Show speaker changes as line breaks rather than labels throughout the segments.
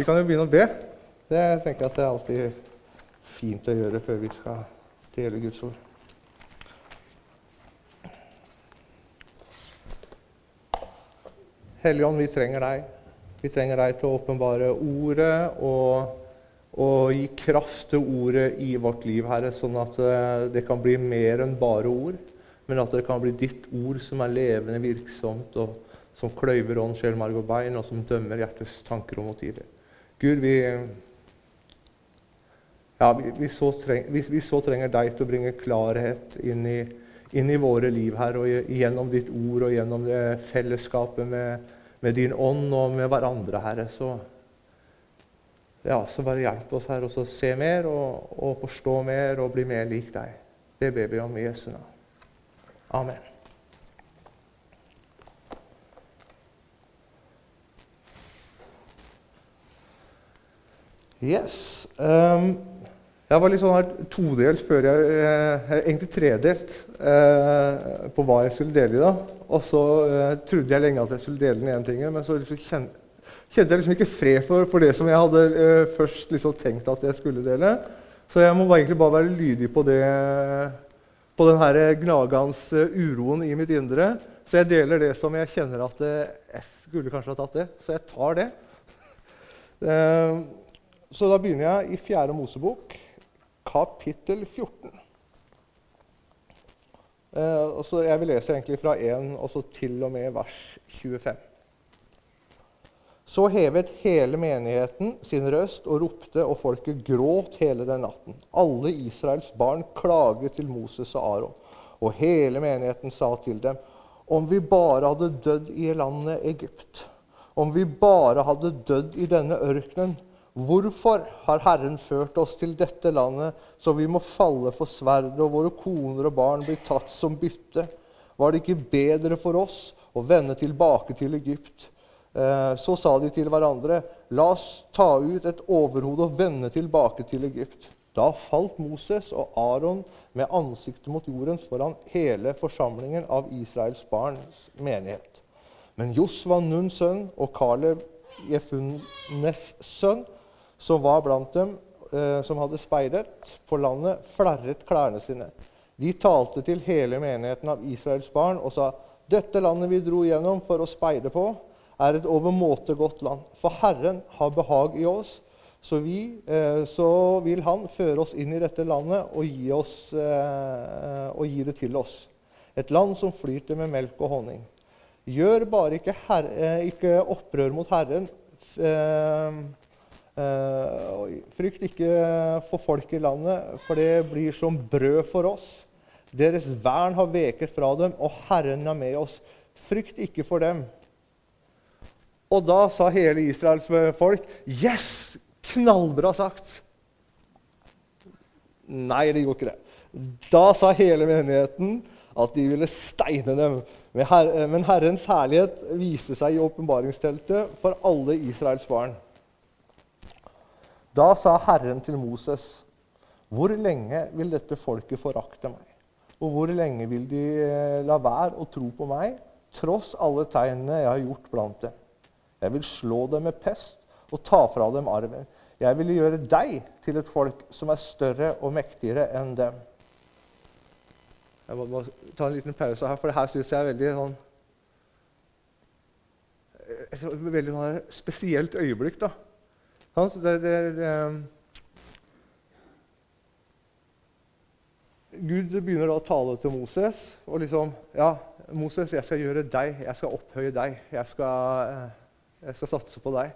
Vi kan jo begynne å be. Det tenker jeg at det er alltid fint å gjøre før vi skal dele Guds ord. Helligånd, vi trenger deg. Vi trenger deg til å åpenbare ordet og, og, gi kraft til ordet i vårt liv, Herre, sånn at eh, det kan bli mer enn bare ord, men at det kan bli ditt ord som er levende, virksomt, og som kløyver ånd, sjel, marg og bein, og som dømmer hjertets tanker og motiver. Gud, vi, ja, vi, vi, så treng, vi, så trenger deg til å bringe klarhet inn i, inn i våre liv her, og gjennom ditt ord og gjennom det fellesskapet med, med din ånd og med hverandre, Herre. Så, ja, så bare hjelp oss her å se mer og, og, forstå mer og bli mer lik deg. Det ber vi om i Jesu navn. Amen. Yes. Um, jeg var litt sånn her todelt før jeg eh, Egentlig tredelt eh, på hva jeg skulle dele i dag. Og så eh, trodde jeg lenge at jeg skulle dele den ene tingen, men så liksom kjente, kjente jeg liksom ikke fred for, for, det som jeg hadde eh, først liksom tenkt at jeg skulle dele. Så jeg må egentlig bare være lydig på det på den her gnagende uroen i mitt indre. Så jeg deler det som jeg kjenner at eh, jeg skulle kanskje ha tatt det. Så jeg tar det. Eh, så da begynner jeg i 4. Mosebok, kapittel 14. Eh, jeg vil lese egentlig fra 1 og så til og med vers 25. Så hevet hele menigheten sin røst og ropte, og folket gråt hele den natten. Alle Israels barn klaget til Moses og Aron, og hele menigheten sa til dem, om vi bare hadde dødd i landet Egypt, om vi bare hadde dødd i denne ørkenen, Hvorfor har Herren ført oss til dette landet, så vi må falle for sverdet, og våre koner og barn blir tatt som bytte? Var det ikke bedre for oss å vende tilbake til Egypt? Eh, så sa de til hverandre, la oss ta ut et overhode og vende tilbake til Egypt. Da falt Moses og Aron med ansiktet mot jorden foran hele forsamlingen av Israels barns menighet. Men Josva Nuns sønn og Caleb, Jefunnes sønn som var blant dem eh, som hadde speidet på landet, flerret klærne sine. De talte til hele menigheten av Israels barn og sa:" Dette landet vi dro gjennom for å speide på, er et overmåte godt land. For Herren har behag i oss, så, vi, eh, så vil Han føre oss inn i dette landet og gi, oss, eh, og gi det til oss. Et land som flyter med melk og honning. Gjør bare ikke, herre, eh, ikke opprør mot Herren. Eh, frykt ikke for folk i landet, for det blir som brød for oss. Deres vern har veket fra dem, og Herren er med oss. Frykt ikke for dem. Og da sa hele Israels folk Yes! Knallbra sagt! Nei, det gjorde ikke det. Da sa hele menigheten at de ville steine dem. Men Herrens herlighet viste seg i åpenbaringsteltet for alle Israels barn. Da sa Herren til Moses, 'Hvor lenge vil dette folket forakte meg?' 'Og hvor lenge vil de eh, la være å tro på meg, tross alle tegnene jeg har gjort blant dem?' 'Jeg vil slå dem med pest og ta fra dem arven.' 'Jeg vil gjøre deg til et folk som er større og mektigere enn dem.' Jeg må bare ta en liten pause her, for det her syns jeg er veldig sånn et veldig sånn spesielt øyeblikk. da. Altså, det, det, det, um, Gud begynner da å tale til Moses. og liksom, ja, 'Moses, jeg skal gjøre deg, jeg skal opphøye deg. Jeg skal, eh, jeg skal satse på deg.'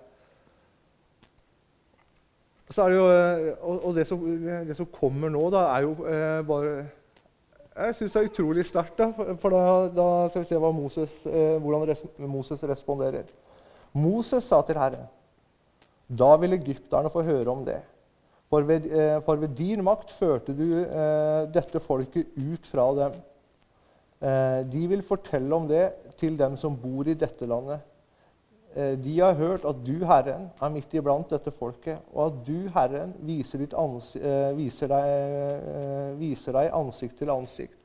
Så er det jo, eh, og, det, som, det, som, kommer nå, da, er jo eh, bare Jeg syns det er utrolig sterkt. For, for da, da, skal vi se Moses, eh, hvordan res, Moses responderer. Moses sa til Herren da vil egypterne få høre om det. For ved, eh, for ved din makt førte du eh, dette folket ut fra dem. Eh, de vil fortelle om det til dem som bor i dette landet. Eh, de har hørt at du, Herren, er midt iblant dette folket, og at du, Herren, viser, eh, viser, deg, viser deg ansikt til ansikt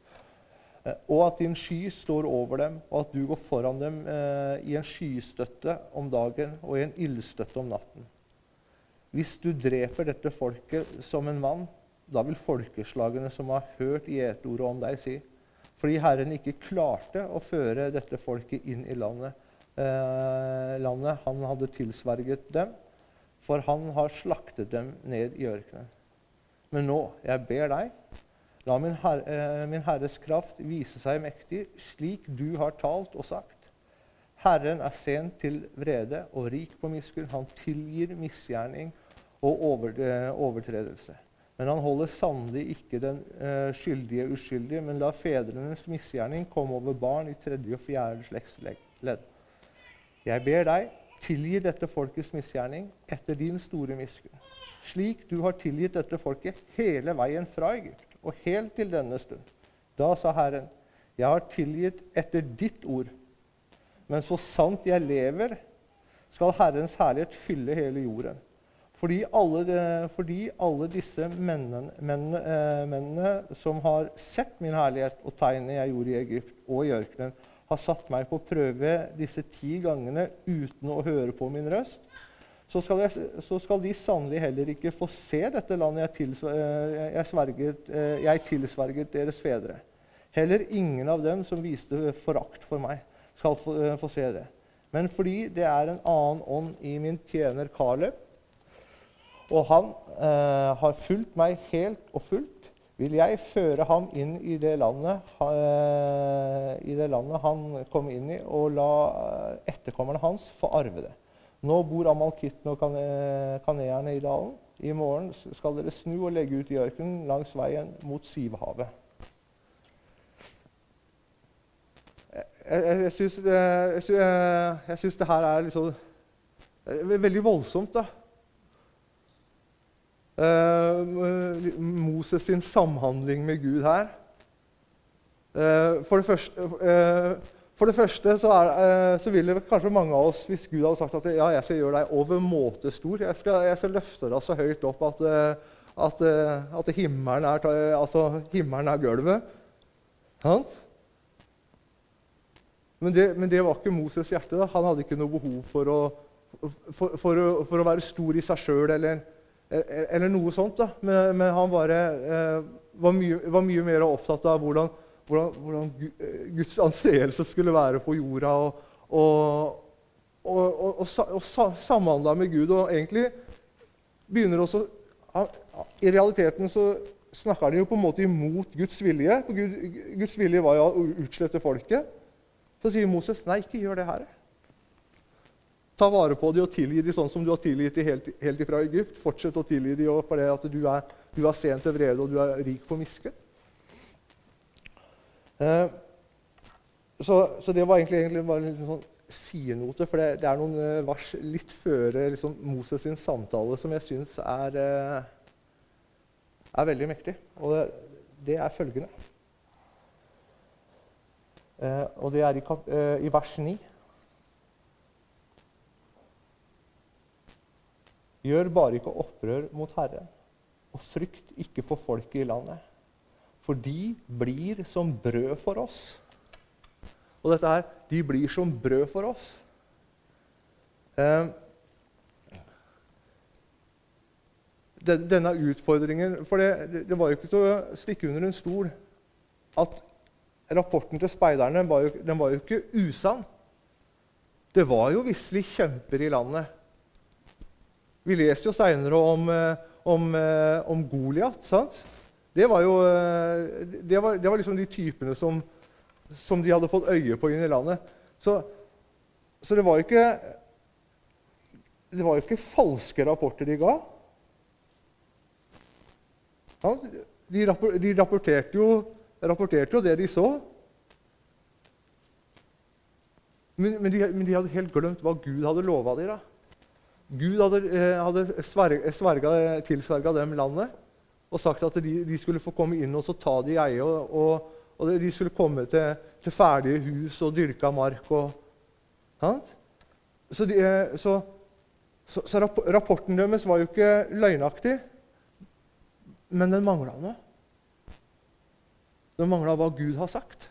og at din sky står over dem, og at du går foran dem eh, i en skystøtte om dagen og i en ildstøtte om natten. Hvis du dreper dette folket som en mann, da vil folkeslagene som har hørt gjetordet om deg, si fordi Herren ikke klarte å føre dette folket inn i landet, eh, landet han hadde tilsverget dem, for han har slaktet dem ned i ørkenen. Men nå, jeg ber deg, la min, herre, eh, min Herres kraft vise seg mektig, slik du har talt og sagt. Herren er sent til vrede og rik på miskunn. Han tilgir misgjerning og eh, overtredelse. Men han holder sannelig ikke den uh, skyldige uskyldig, men lar fedrenes misgjerning komme over barn i tredje og fjerde slektsledd. Jeg ber deg, tilgi dette folkets misgjerning etter din store miskunn, slik du har tilgitt dette folket hele veien fra Egypt og helt til denne stund. Da sa Herren, jeg har tilgitt etter ditt ord men så sant jeg lever, skal Herrens herlighet fylle hele jorden. Fordi alle, fordi alle disse mennene, mennene, eh, mennene, som har sett min herlighet og tegnet jeg gjorde i Egypt og i ørkenen, har satt meg på prøve disse ti gangene uten å høre på min røst, så skal, jeg, så skal de sannelig heller ikke få se dette landet jeg, tilsverget, eh, jeg, sverget, eh, jeg tilsverget deres fedre. Heller ingen av dem som viste forakt for meg skal få, uh, få, se det. Men fordi det er en annen ånd i min tjener Kaleb, og han eh, har fulgt meg helt og fullt, vil jeg føre ham inn i det landet, eh, i det landet han kom inn i, og la etterkommerne hans få arve det. Nå bor amalkittene og kaneerne i dalen. I morgen skal dere snu og legge ut i ørkenen langs veien mot Sivhavet. jeg, jeg, jeg, syns det her er liksom, veldig voldsomt. da. Uh, Moses sin samhandling med Gud her. Uh, for, det første, uh, for, det første, så, er, så ville kanskje mange av oss, hvis Gud hadde sagt at ja, jeg skal gjøre deg overmåte stor, jeg skal, jeg skal løfte deg så høyt opp at, at, at himmelen, er, altså, himmelen er gulvet. Sant? Men det, men det, var ikke Moses' hjerte. Da. Han hadde ikke noe behov for å, for, for for å være stor i seg sjøl eller, eller, noe sånt. Men, men, han bare, eh, var, mye, var, mye, mer opptatt av hvordan, hvordan, hvordan, Guds anseelse skulle være på jorda. Og, og, og, og samhandla med Gud. Og egentlig begynner også han, I realiteten så snakker de jo på en måte imot Guds vilje. For Gud, Guds vilje var jo å utslette folket. Så sier Moses, 'Nei, ikke gjør det her.' Ta vare på dem og tilgi dem sånn som du har tilgitt dem helt, helt ifra Egypt. Fortsett å tilgi dem for det at du er, du er sent til vrede og du er rik på miskunn. Eh, så, så, det var egentlig, egentlig bare en sånn sidenote, for det, det, er noen eh, vers litt før liksom, Moses' sin samtale som jeg syns er, eh, er veldig mektig. Og det, det er følgende og det er i, eh, i vers 9. Gjør bare ikke opprør mot Herren, og frykt ikke for folket i landet. For de blir som brød for oss. Og dette her De blir som brød for oss. Eh, denne utfordringen For det, det, var jo ikke til å stikke under en stol at rapporten til speiderne var jo, den var jo ikke usann. Det var jo visselig kjemper i landet. Vi leser jo seinere om, eh, om, eh, om Goliat. Det var jo eh, det var, det var, liksom de typene som, som, de hadde fått øye på inn i landet. Så, så det var jo ikke det var jo ikke falske rapporter de ga. Ja, de, rapporterte jo rapporterte jo det de så. Men, men, de, men de, hadde helt glemt hva Gud hadde lova dem. Gud hadde, eh, hadde sverga, tilsverga dem landet og sagt at de, de, skulle få komme inn og så ta det i eie. Og, og, og, de skulle komme til, til, ferdige hus og dyrka mark. Og, så, de, eh, så, så, så, rapporten deres var jo ikke løgnaktig, men den mangla noe. Den mangla hva Gud har sagt.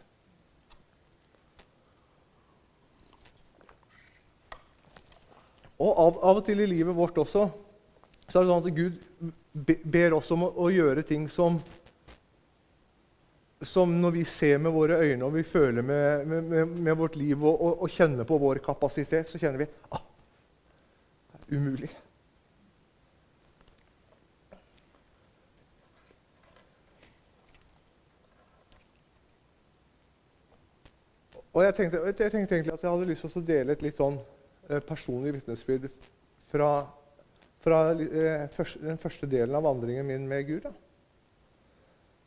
Og av, av, og til i livet vårt også så er det sånn at Gud ber oss om å, gjøre ting som som når vi ser med våre øyne og vi føler med, med, med vårt liv og, og, og, kjenner på vår kapasitet, så kjenner vi ah, det er umulig. Og jeg tenkte, jeg tenkte, egentlig at jeg hadde lyst til å dele et litt sånn eh, personlig vitnesbyrd fra, fra eh, den første delen av vandringen min med Gud. Da.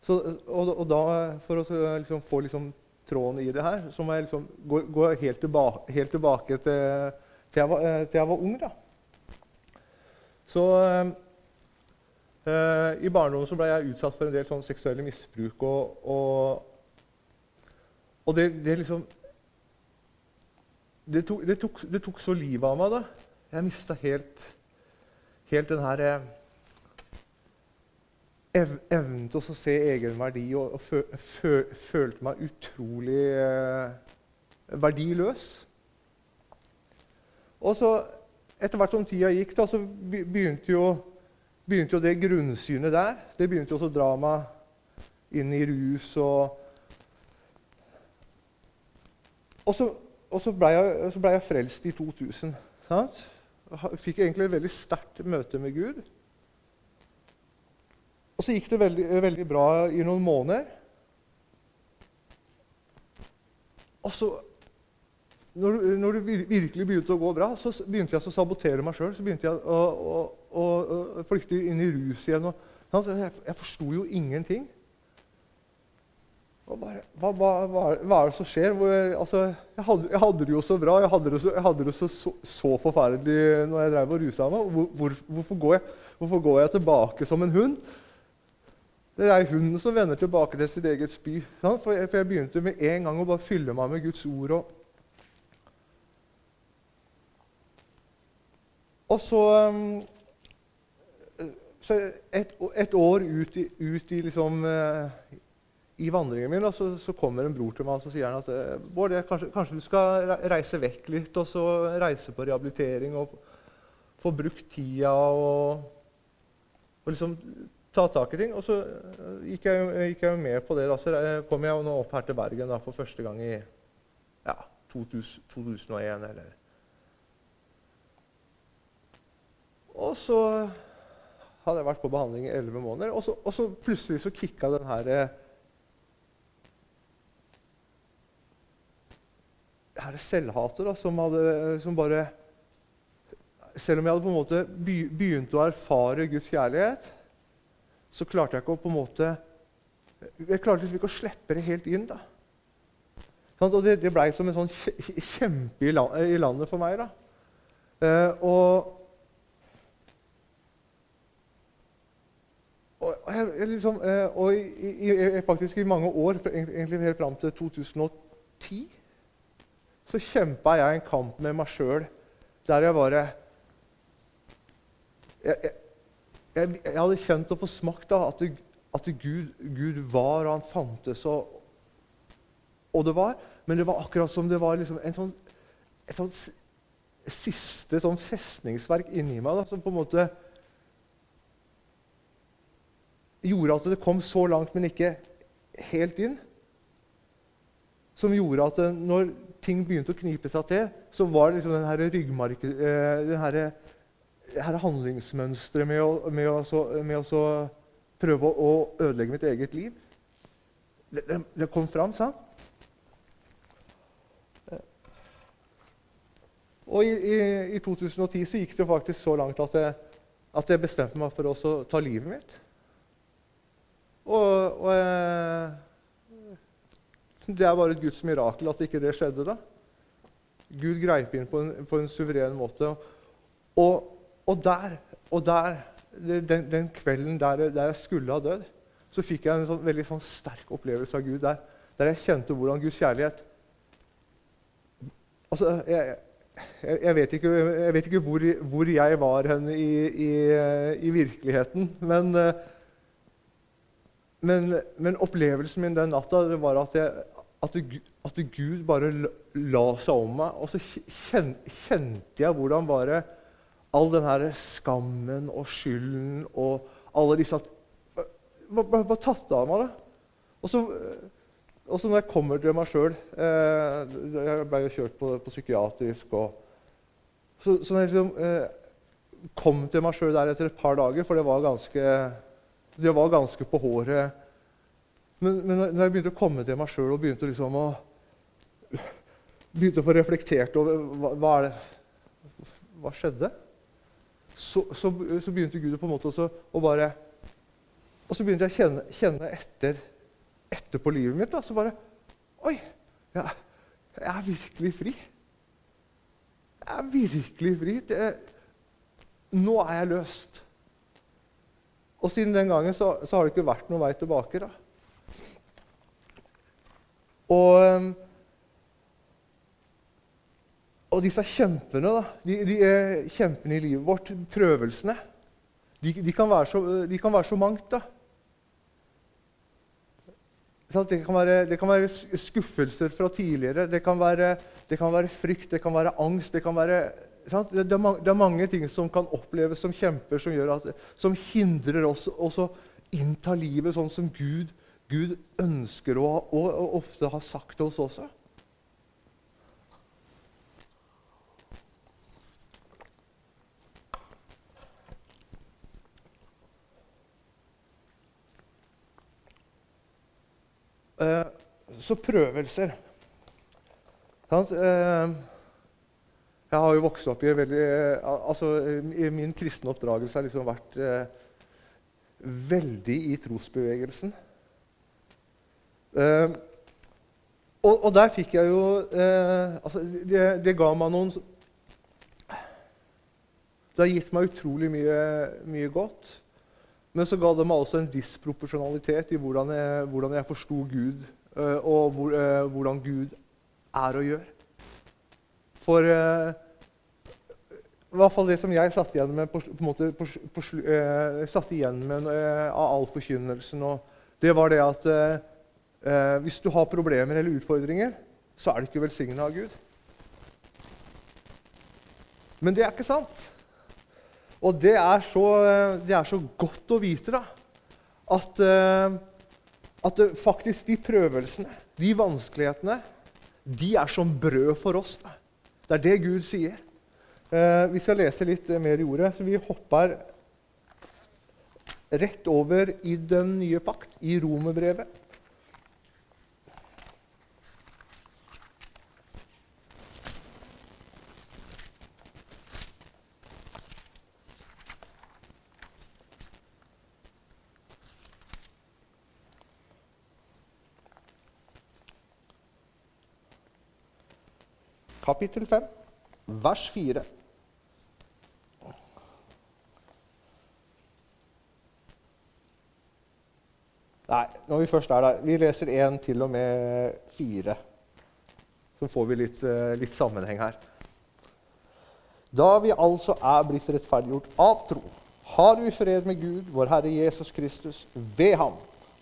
Så, og, og, da, For å liksom, få liksom, tråden i det her, så må jeg liksom gå, gå helt, tilbake, helt, tilbake, til, til, jeg var, til, jeg var, ung. da. Så eh, I barndommen så ble jeg utsatt for en del sånn seksuelle misbruk. Og, og, og det, det, liksom det tok, det, tok, det tok, så livet av meg. da. Jeg mista helt, helt den her eh, ev evnen til å se egen verdi og, og fø, fø, følte meg utrolig eh, verdiløs. Og så, etter hvert som tida gikk, da, så begynte jo, begynte jo det grunnsynet der Det begynte jo å dra meg inn i rus og Og så, så blei jeg, ble jeg, frelst i 2000. Sant? Fikk egentlig et veldig sterkt møte med Gud. Og så gikk det veldig, veldig bra i noen måneder. Og så, når, når, det virkelig begynte å gå bra, så begynte jeg å sabotere meg sjøl. Så begynte jeg å, å, å, å, flykte inn i rus igjen. Og, jeg jeg forsto jo ingenting. Bare, hva, hva, hva, er det som skjer? Jeg, altså, jeg, hadde, jeg, hadde, det jo så bra. Jeg hadde det så, hadde det så, så, så, forferdelig når jeg drev og rusa meg. Hvor, hvor, hvorfor, går hvorfor, går jeg, tilbake som en hund? Det er hunden som vender tilbake til sitt eget spy. For jeg, for jeg, begynte med en gang å bare fylle meg med Guds ord. Og, og så, um, så et, et, år ut i, ut i, liksom, uh, i vandringen min så, så, kommer en bror til meg og så sier han at eh, Bård, kanskje, kanskje, du skal reise vekk litt og så reise på rehabilitering og få brukt tida og, og liksom ta tak i ting. Og så eh, gikk jeg, gikk jeg med på det. Da. Så kom jeg nå opp her til Bergen da, for første gang i ja, 2000, 2001. Eller. Og så hadde jeg vært på behandling i elleve måneder, og så, og så, plutselig så kicka den her eh, er selvhatet da, som, hadde, som bare Selv om jeg hadde på en måte begynt å erfare Guds kjærlighet, så klarte jeg ikke å på en måte Jeg klarte liksom ikke å slippe det helt inn. da. Og det, det blei som en sånn kjempe i, landet for meg. da. Eh, og, og, jeg, liksom, eh, og i, i, faktisk i mange år, egentlig helt fram til 2010, så kjempa jeg en kamp med meg sjøl der jeg bare jeg, jeg, jeg, jeg, hadde kjent og fått smakt da, at, det, at det Gud, Gud, var, og han fantes. Og, og, det var, Men det var akkurat som det var liksom en sånn, et sånt siste sånn festningsverk inni meg da, som på en måte gjorde at det kom så langt, men ikke helt inn. Som gjorde at når ting begynte å knipe seg til, så var det liksom den her ryggmarken eh, den her her handlingsmønsteret med, å, med, med å prøve å ødelegge mitt eget liv. Det, det, det kom fram, sant? Og i, i, i, 2010 så gikk det faktisk så langt at jeg, at jeg bestemte meg for å ta livet mitt. Og, og jeg, Det er bare et Guds mirakel at ikke det skjedde da. Gud greip inn på en, på en suveren måte. Og, og der, og der den, den, kvelden der, der, jeg skulle ha dødd, så fikk jeg en sånn, veldig sånn sterk opplevelse av Gud der, der jeg kjente hvordan Guds kjærlighet Altså, jeg, jeg, jeg vet ikke, jeg vet ikke hvor, hvor, jeg var hen i, i, i virkeligheten, men, men, men, opplevelsen min den natta var at, at, at, Gud bare la seg om meg. Og så kjente jeg hvordan bare all den her skammen og skylden og alle disse Bare, bare, tatt av meg det. Og så, og så når jeg kommer til meg sjøl eh, Jeg ble jo kjørt på, på psykiatrisk. og så, så når jeg liksom, eh, kom til meg sjøl der etter et par dager, for det var ganske, det var ganske på håret Men, men når jeg begynte å komme til meg sjøl og begynte, liksom å, begynte å få reflektert over hva, hva, det, hva skjedde så, så, så, begynte Gud på en måte også, å bare Og så begynte jeg å kjenne, kjenne etter, etter, på livet mitt. Da, så bare Oi! Jeg, jeg er virkelig fri. Jeg er virkelig fri. Det, nå er jeg løst. Og siden den gangen så, så har det ikke vært noen vei tilbake. da. Og og disse kjempene, da, de, de kjempene i livet vårt, prøvelsene, de, de, kan, være så, de kan være så mangt. da. Det kan, være, det kan, være, skuffelser fra tidligere, det kan være, det kan være frykt, det kan være angst det, kan være, det, er, det, er, mange ting som kan oppleves som kjemper, som, at, som hindrer oss å innta livet sånn som Gud, Gud ønsker å, og, ofte har sagt til oss også. Eh, så prøvelser eh, Jeg har jo vokst opp i veldig eh, altså, Min kristne oppdragelse har liksom vært veldig i trosbevegelsen. Og, og, der fikk jeg jo altså, det, det, ga meg noen Det har gitt meg utrolig mye, mye godt. Men så ga det meg også en disproporsjonalitet i hvordan jeg, hvordan jeg forsto Gud, eh, og hvor, uh, hvordan Gud er og gjør. For uh, i hvert fall det som jeg satt igjen med, på, på måte, på, på, satt igjen med av all forkynnelsen, det var det at hvis du har problemer eller utfordringer, så er du ikke velsigna av Gud. Men det er ikke sant. Og det er så, det er så godt å vite da, at, eh, at faktisk de prøvelsene, de vanskelighetene, de er som brød for oss. Da. Det er det Gud sier. Eh, vi skal lese litt mer i ordet, så vi hopper rett over i den nye pakt, i romerbrevet. Kapittel 5, vers 4. Nei, når vi først er der Vi leser 1 til og med 4. Så får vi litt, eh, litt sammenheng her. Da vi altså er blitt rettferdiggjort av tro, har vi fred med Gud, vår Herre Jesus Kristus. Ved ham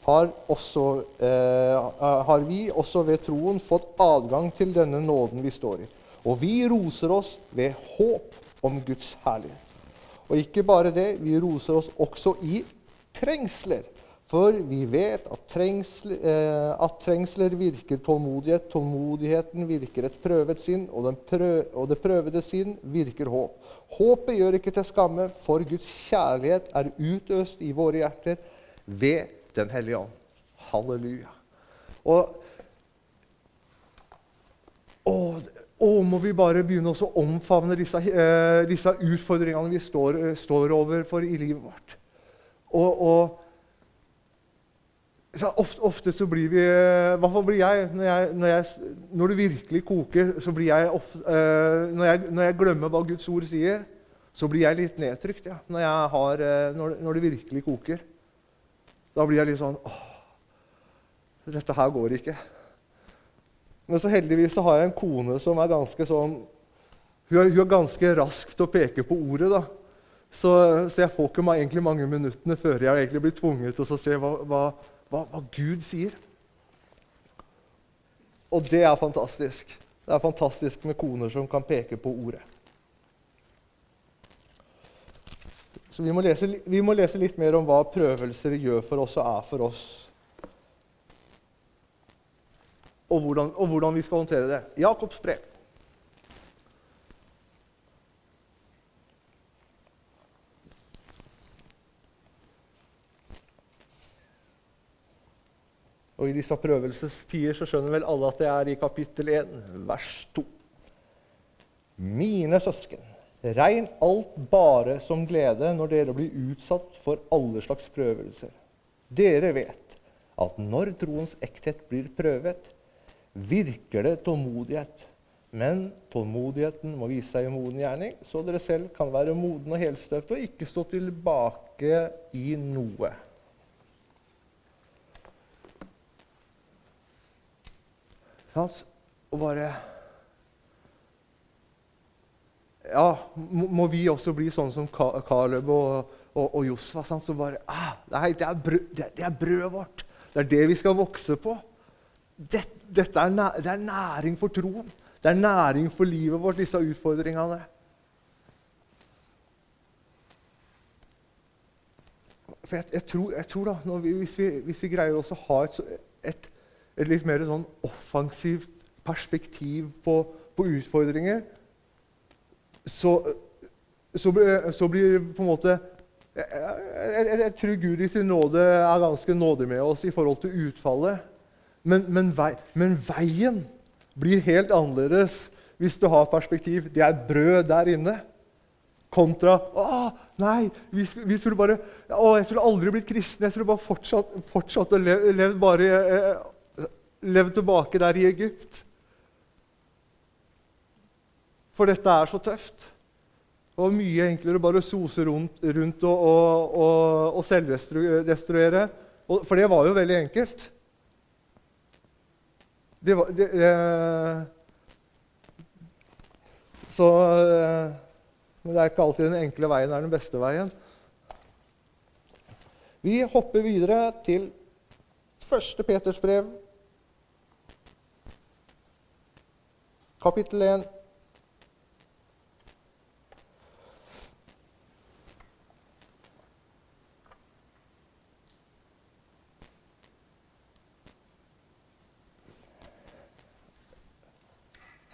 har, også, eh, har vi også ved troen fått adgang til denne nåden vi står i. Og vi roser oss ved håp om Guds herlighet. Og ikke bare det, vi roser oss også i trengsler. For vi vet at, trengsler, eh, at trengsler virker tålmodighet. Tålmodigheten virker et prøvet sinn, og, prøv, og, det prøvede sinn virker håp. Håpet gjør ikke til skamme, for Guds kjærlighet er utøst i våre hjerter ved Den hellige ånd. Halleluja. Og, å, å, må vi bare begynne å omfavne disse, uh, disse, utfordringene vi står, uh, står overfor i livet vårt. Og, og ofte, ofte, så blir vi I hvert fall blir jeg når, jeg når, jeg når, det virkelig koker, så blir jeg ofte, uh, når, jeg når, jeg glemmer hva Guds ord sier, så blir jeg litt nedtrykt ja, når, har, uh, når, det virkelig koker. Da blir jeg litt sånn Åh, dette her går ikke. Men så heldigvis så har jeg en kone som er ganske sånn Hun er, hun er ganske rask til å peke på ordet. da. Så, så jeg får ikke meg egentlig mange minuttene før jeg egentlig blir tvunget til å se hva, hva, hva, hva Gud sier. Og det er fantastisk. Det er fantastisk med koner som kan peke på ordet. Så vi må, lese, vi må lese litt mer om hva prøvelser gjør for oss og er for oss. Og hvordan, og hvordan vi skal håndtere det. Jakobs brev. Og I disse prøvelsestider så skjønner vel alle at det er i kapittel 1, vers 2. Mine søsken, regn alt bare som glede når dere blir utsatt for alle slags prøvelser. Dere vet at når troens ekthet blir prøvet, virker det tålmodighet. Men tålmodigheten må vise seg i moden gjerning, så dere selv kan være moden og helstøpte og ikke stå tilbake i noe. Sånn, Og bare Ja, må vi også bli sånn som Caleb og, og, og Josfa? Sant? Som bare ah, Nei, det er, brød, det, er, brødet vårt. Det er det vi skal vokse på. Det, dette er, det er næring for troen. Det er næring for livet vårt, disse utfordringene. For jeg, jeg, tror, jeg tror, da, vi, hvis, vi, hvis, vi, greier å ha et, et et litt mer sånn offensivt perspektiv på, på utfordringer, så, så, så, blir på en måte jeg, jeg, jeg, tror Gud i sin nåde er ganske nådig med oss i forhold til utfallet. Men, men, vei, men veien blir helt annerledes hvis du har perspektiv. Det er brød der inne. Kontra å, nei, vi, vi skulle bare, å, jeg skulle aldri blitt kristen. Jeg skulle bare fortsatt, fortsatt å leve, levd bare eh, levd tilbake der i Egypt. For dette er så tøft. Var mye enklere å bare sose rundt, rundt og, og, og, og selvdestruere. For det var jo veldig enkelt. Det var, det, eh, så Men det er ikke alltid den enkle veien er den beste veien. Vi hopper videre til første Peters brev, kapittel 1.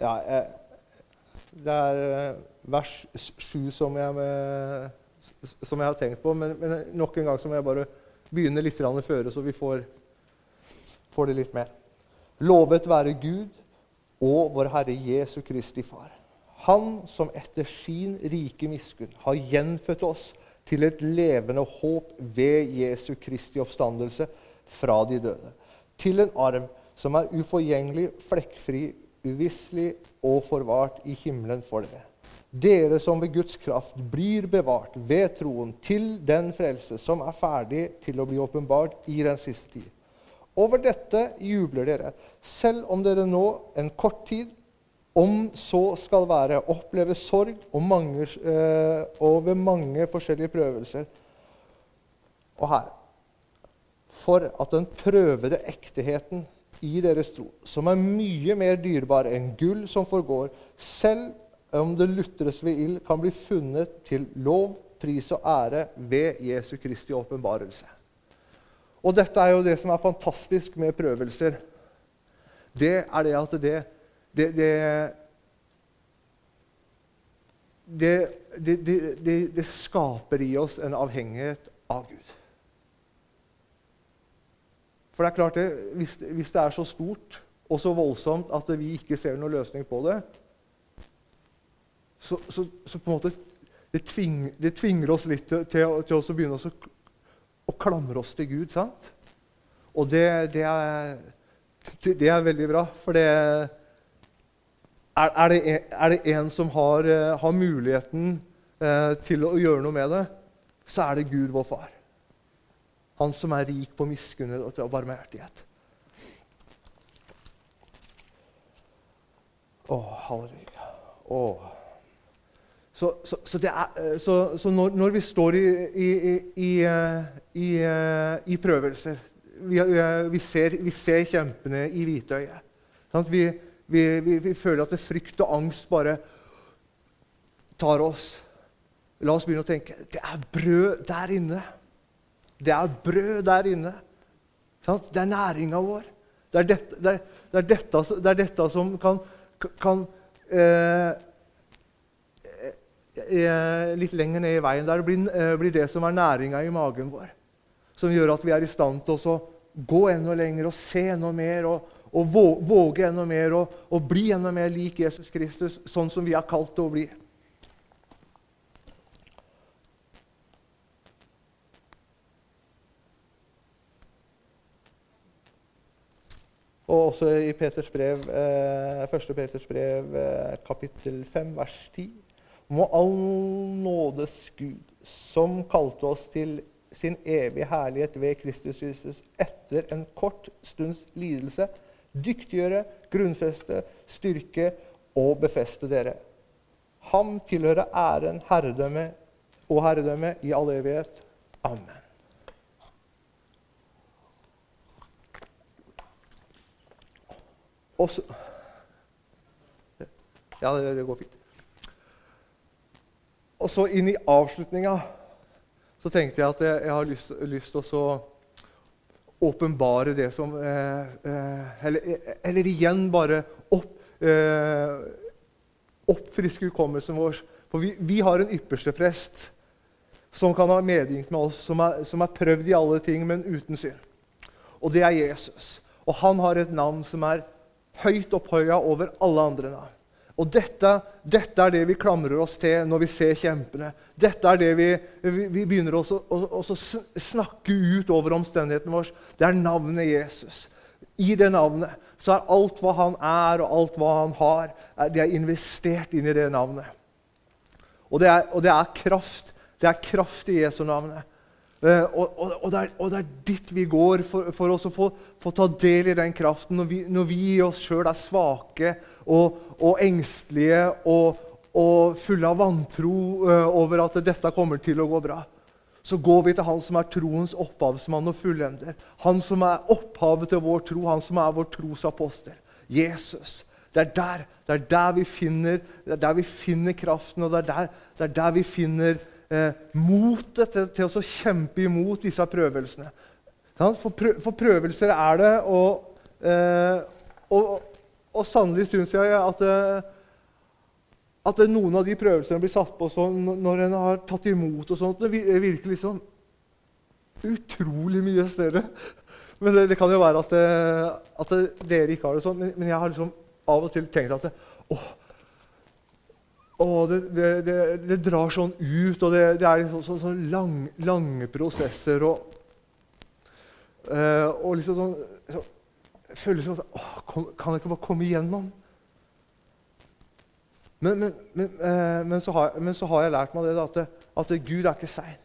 Ja, eh, det er eh, vers 7 som jeg, som jeg har tenkt på. Men, men, nok en gang så må jeg bare begynne litt føre, så vi får, får det litt mer. Lovet være Gud og vår Herre Jesu Kristi Far. Han som etter sin rike miskunn har gjenfødt oss til et levende håp ved Jesu Kristi oppstandelse fra de døde. Til en arm som er uforgjengelig, flekkfri, uvisselig og forvart i himmelen for dere. Dere som ved Guds kraft blir bevart ved troen til den frelse som er ferdig til å bli åpenbart i den siste tid. Over dette jubler dere, selv om dere nå en kort tid, om så skal være, opplever sorg og, mange, øh, og ved mange forskjellige prøvelser. Og her For at den prøvede ekteheten i deres tro, som er mye mer dyrebar enn gull som forgår, selv om det lutres ved ild, kan bli funnet til lov, pris og ære ved Jesu Kristi åpenbarelse. Og dette er jo det som er fantastisk med prøvelser. Det er det at det Det, det, det, det skaper i oss en avhengighet av Gud. For det er klart det, hvis, hvis, det er så stort og så voldsomt at vi ikke ser noen løsning på det, så, så, så på en måte det, tving, det tvinger oss litt til, til, til å begynne å å, klamre oss til Gud. sant? Og det, det, er, det er, veldig bra, for det er, det, er det en som har, eh, har muligheten eh, til å gjøre noe med det, så er det Gud, vår far. Han som er rik på miskunn og barmhjertighet. Å, halleluja. Å. Så, så, så, er, eh, så når, når, vi står i, i, i, i eh, prøvelser vi, vi, ser, vi, ser, kjempene i hvitøyet. Vi, vi, føler at frykt og angst bare tar oss. La oss begynne å tenke det er brød der inne. Det er brød der inne. Det er næringa vår. Det er, dette, det, er, det, er dette, det er, dette, som kan, kan eh, eh, Litt lenger ned i veien der blir, eh, blir det som er næringa i magen vår. Som gjør at vi er i stand til å gå enda lenger og se enda mer. og, og våge enda mer og, og bli enda mer lik Jesus Kristus, sånn som vi er kalt til å bli. Og også i Peters brev, eh, 1. Peters brev, eh, kapittel 5, vers 10. Må all nådes Gud, som kalte oss til sin evige herlighet ved Kristus Jesus etter en kort stunds lidelse, dyktiggjøre, grunnfeste, styrke og befeste dere. Ham tilhører æren, herredømme og herredømme i all evighet. Amen. Og så Ja, det, går fint. Og så inn i avslutninga så tenkte jeg at jeg, jeg har lyst, lyst til å åpenbare det som eh, eh, eller, eller, igjen bare opp, eh, oppfriske hukommelsen vår. For vi, vi, har en ypperste prest som kan ha medynk med oss, som er, som er prøvd i alle ting, men uten synd. Og det er Jesus. Og han har et navn som er høyt opphøya over alle andre navn. Og dette, dette, er det vi klamrer oss til når vi ser kjempene. Dette er det vi, vi, vi begynner å, snakke ut over omstendighetene våre. Det er navnet Jesus. I det navnet så er alt hva han er, og alt hva han har, det er investert inn i det navnet. Og det er, og det er kraft. Det er kraft i Jesu navnet. Uh, og, og, og, det er, og, det er, dit vi går for, for oss å få, få, ta del i den kraften når vi, når vi i oss sjøl er svake og, engstelige og, fulle av vantro uh, over at dette kommer til å gå bra. Så går vi til Han som er troens opphavsmann og fullender. Han som er opphavet til vår tro, han som er vår tros apostel. Jesus. Det er der, det er der, vi, finner, det er der vi finner kraften, og det er der, det er der vi finner eh, motet til, til, å kjempe imot disse prøvelsene. For, prø for prøvelser er det, og, eh, og, og sannelig syns jeg at, eh, at noen av de prøvelsene blir satt på sånn når en har tatt imot, og sånt, det virker liksom utrolig mye større. Men det, det kan jo være at, eh, at, dere ikke har det sånn. Men, men, jeg har liksom av og til tenkt at å, og det, det, det, det, drar sånn ut, og det, er liksom så, så lang, lange prosesser. Og, uh, og liksom sånn så, Føles sånn åh, Kan jeg ikke bare komme igjennom? Men, men, men, uh, men, så har, så har, jeg lært meg det, at, at Gud er ikke sein.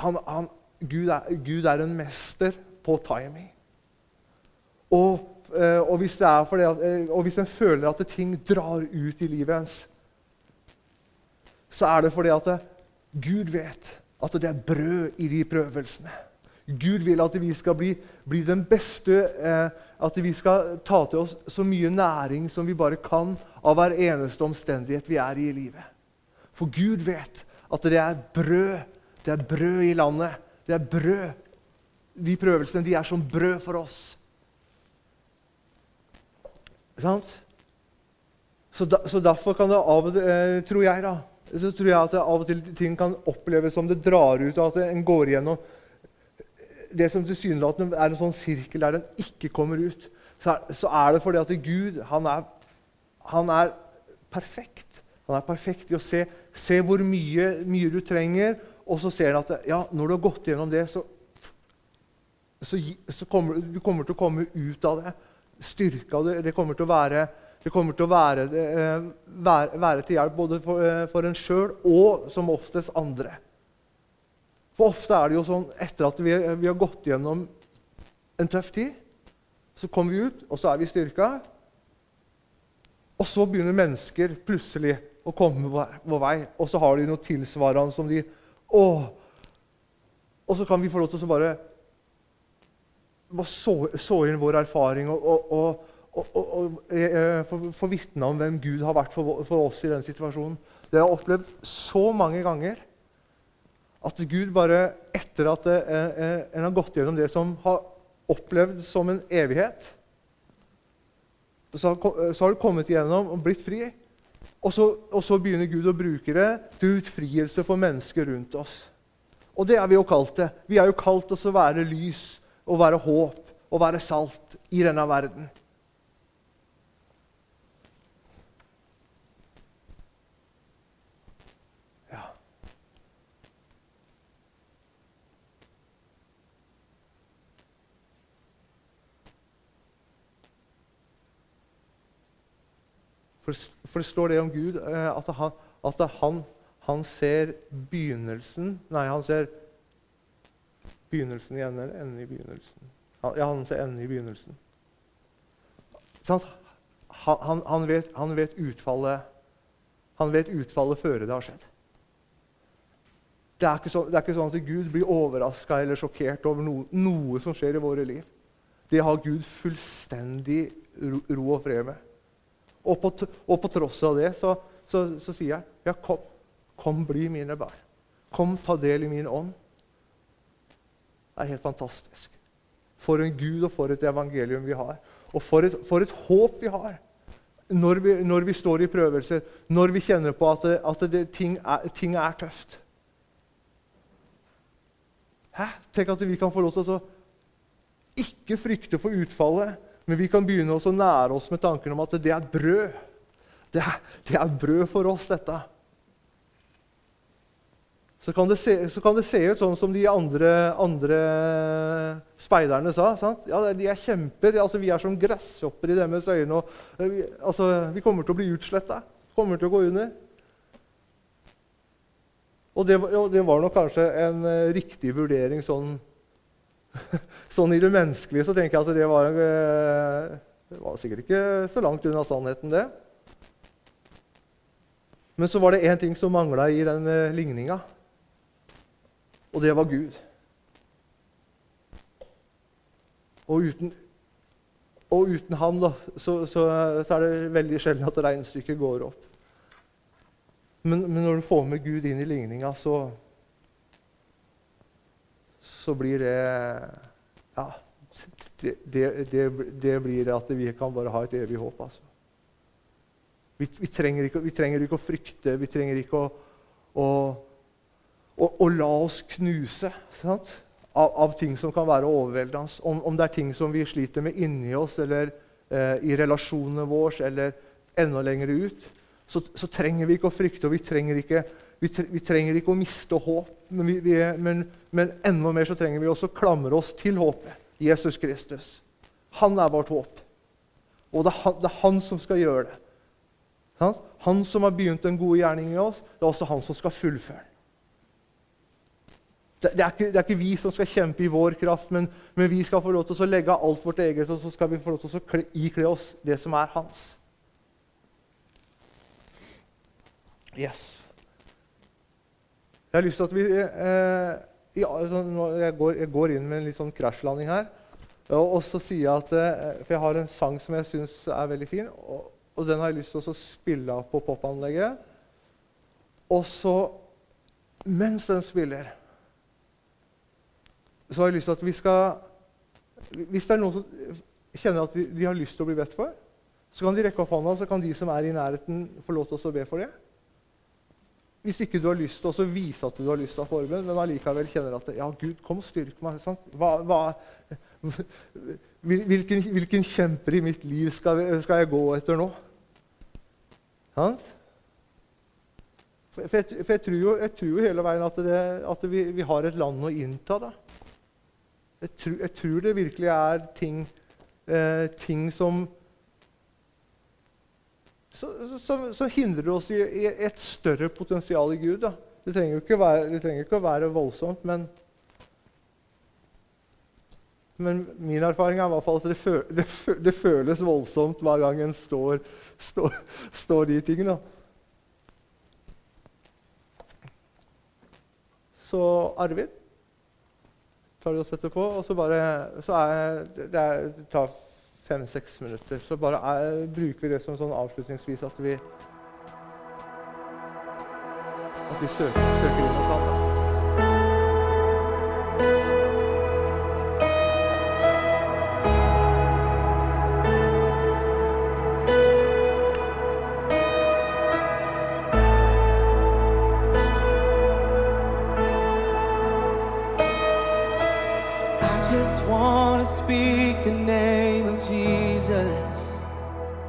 Han, han, Gud, er, Gud er en mester på timing. Og Eh, og hvis, at, eh, og hvis en føler at ting drar ut i livet ens, så er det fordi at Gud vet at det er brød i de prøvelsene. Gud vil at vi skal bli, bli den beste, eh, at vi skal ta til oss så mye næring som vi bare kan av hver eneste omstendighet vi er i i livet. For Gud vet at det er brød. Det er brød i landet. Det er brød. De prøvelsene de er som brød for oss. Så, da, så, derfor kan det av og til, eh, tror jeg da, så tror jeg at det av og til ting kan oppleves som det drar ut, og at en går igjennom det som tilsynelatende er en sånn sirkel der den ikke kommer ut. Så er, så er det fordi at Gud han er, han er, perfekt. Han er perfekt i å se, se hvor mye, mye, du trenger, og så ser han at ja, når du har gått gjennom det, så, så, så kommer du kommer til å komme ut av det styrka. Det, det kommer til å være, til, å være, eh, være, være til hjelp både for, eh, for en sjøl og som oftest andre. For ofte er det jo sånn etter at vi, vi har gått gjennom en tøff tid, så kommer vi ut, og så er vi styrka. Og så begynner mennesker plutselig å komme vår vei, og så har de noe tilsvarende som de å, Og så kan vi få lov til å bare så, så, inn vår erfaring og, og, og, og, og eh, få, vitne om hvem Gud har vært for, for, oss i den situasjonen. Det har jeg opplevd så mange ganger at Gud bare, etter at eh, eh, en har gått gjennom det som har opplevd som en evighet, så har du kommet igjennom og blitt fri. Og så, og så, begynner Gud å bruke det til utfrielse for mennesker rundt oss. Og det er vi jo kalt det. Vi er jo kalt oss å være lys og være håp og være salt i denne verden. Ja. For, det står det om Gud eh, at, han, at han, han ser begynnelsen Nei, han ser begynnelsen i enden eller enden i begynnelsen. Ja, han ser enden i begynnelsen. Han, han, han, vet, han, vet, utfallet Han vet utfallet før det har skjedd. Det er ikke, så, det er ikke sånn at Gud blir overraska eller sjokkert over noe, noe, som skjer i våre liv. Det har Gud fullstendig ro, ro og fred med. Og på, og på, tross av det så, så, så sier jeg, ja, kom, kom, bli mine barn. Kom, ta del i min ånd. Det er helt fantastisk. For en Gud og for et evangelium vi har. Og for et, for et håp vi har når vi, når vi, står i prøvelser, når vi kjenner på at, det, at det, ting, er, ting, er, tøft. Hæ? Tenk at vi kan få lov til å ikke frykte for utfallet, men vi kan begynne å nære oss med tanken om at det er brød. Det er, det er brød for oss, dette. Så kan, se, så kan, det se, ut sånn som de andre, andre speiderne sa. Sant? Ja, De er kjemper. Altså, vi er som gresshopper i deres øyne. Og, eh, vi, altså, vi kommer til å bli utsletta. Kommer til å gå under. Og det, og det var nok kanskje en uh, riktig vurdering sånn sånn i det menneskelige så tenker jeg at det var, eh, det var sikkert ikke så langt unna sannheten, det. Men så var det én ting som mangla i den ligninga, og det var Gud. Og uten, og uten han da, så, så, så, er det veldig sjelden at regnestykket går opp. Men, men når du får med Gud inn i ligninga, så så blir det Ja, det, det, det, blir at vi kan bare ha et evig håp. altså. Vi, vi, trenger, ikke, vi trenger, ikke, å frykte, vi trenger ikke å, å, å, og la oss knuse av, av, ting som kan være overveldende. Om, om, det er ting som vi sliter med inni oss eller eh, i relasjonene våre eller enda lenger ut, så, så, trenger vi ikke å frykte, og vi trenger ikke vi, vi, trenger ikke å miste håp, men, vi, men, men, enda mer så trenger vi også å klamre oss til håpet. Jesus Kristus. Han er vårt håp. Og det er han, det er han som skal gjøre det. Han, som har begynt en god gjerning i oss, det er også han som skal fullføre den. Det, er ikke, det, er ikke, vi som skal kjempe i vår kraft, men, men, vi skal få lov til å legge alt vårt eget, og så skal vi få lov til å ikle oss det som er hans. Yes. Jeg har lyst til at vi eh, ja, sånn, jeg, går, jeg, går, inn med en litt sånn krasjlanding her. Og, og, så sier jeg at, eh, For jeg har en sang som jeg syns er veldig fin. Og, og, den har jeg lyst til å spille av på popanlegget. Og så, mens den spiller, så har jeg lyst til at vi skal Hvis det er noen som kjenner at de, de har lyst til å bli bedt for, så kan de rekke opp hånda, så kan de som er i nærheten, få lov til å be for det. Hvis ikke du har lyst til å vise at du har lyst til å ha forbønn, men allikevel kjenner at ja, Gud, kom, styrk meg. Hva, hva, hvilken, hvilken, kjemper i mitt liv skal, skal jeg gå etter nå? Sant? For, jeg, for jeg, tror jo, jeg, tror jo, hele veien at, det, at vi, vi, har et land å innta. Da. Jeg, tror, jeg tror det virkelig er ting, eh, ting som som, hindrer oss i, i, et større potensial i Gud. Da. Det trenger ikke, være, det ikke å være voldsomt, men, men min erfaring er i hvert fall at det, føl, det, det føles voldsomt hver gang en står, står, står de tingene. Så Arvid tar du og setter på, og så bare så er det, det tar fem-seks minutter. Så bare er, bruker vi det som sånn avslutningsvis at vi At vi søker, søker inn hos Han.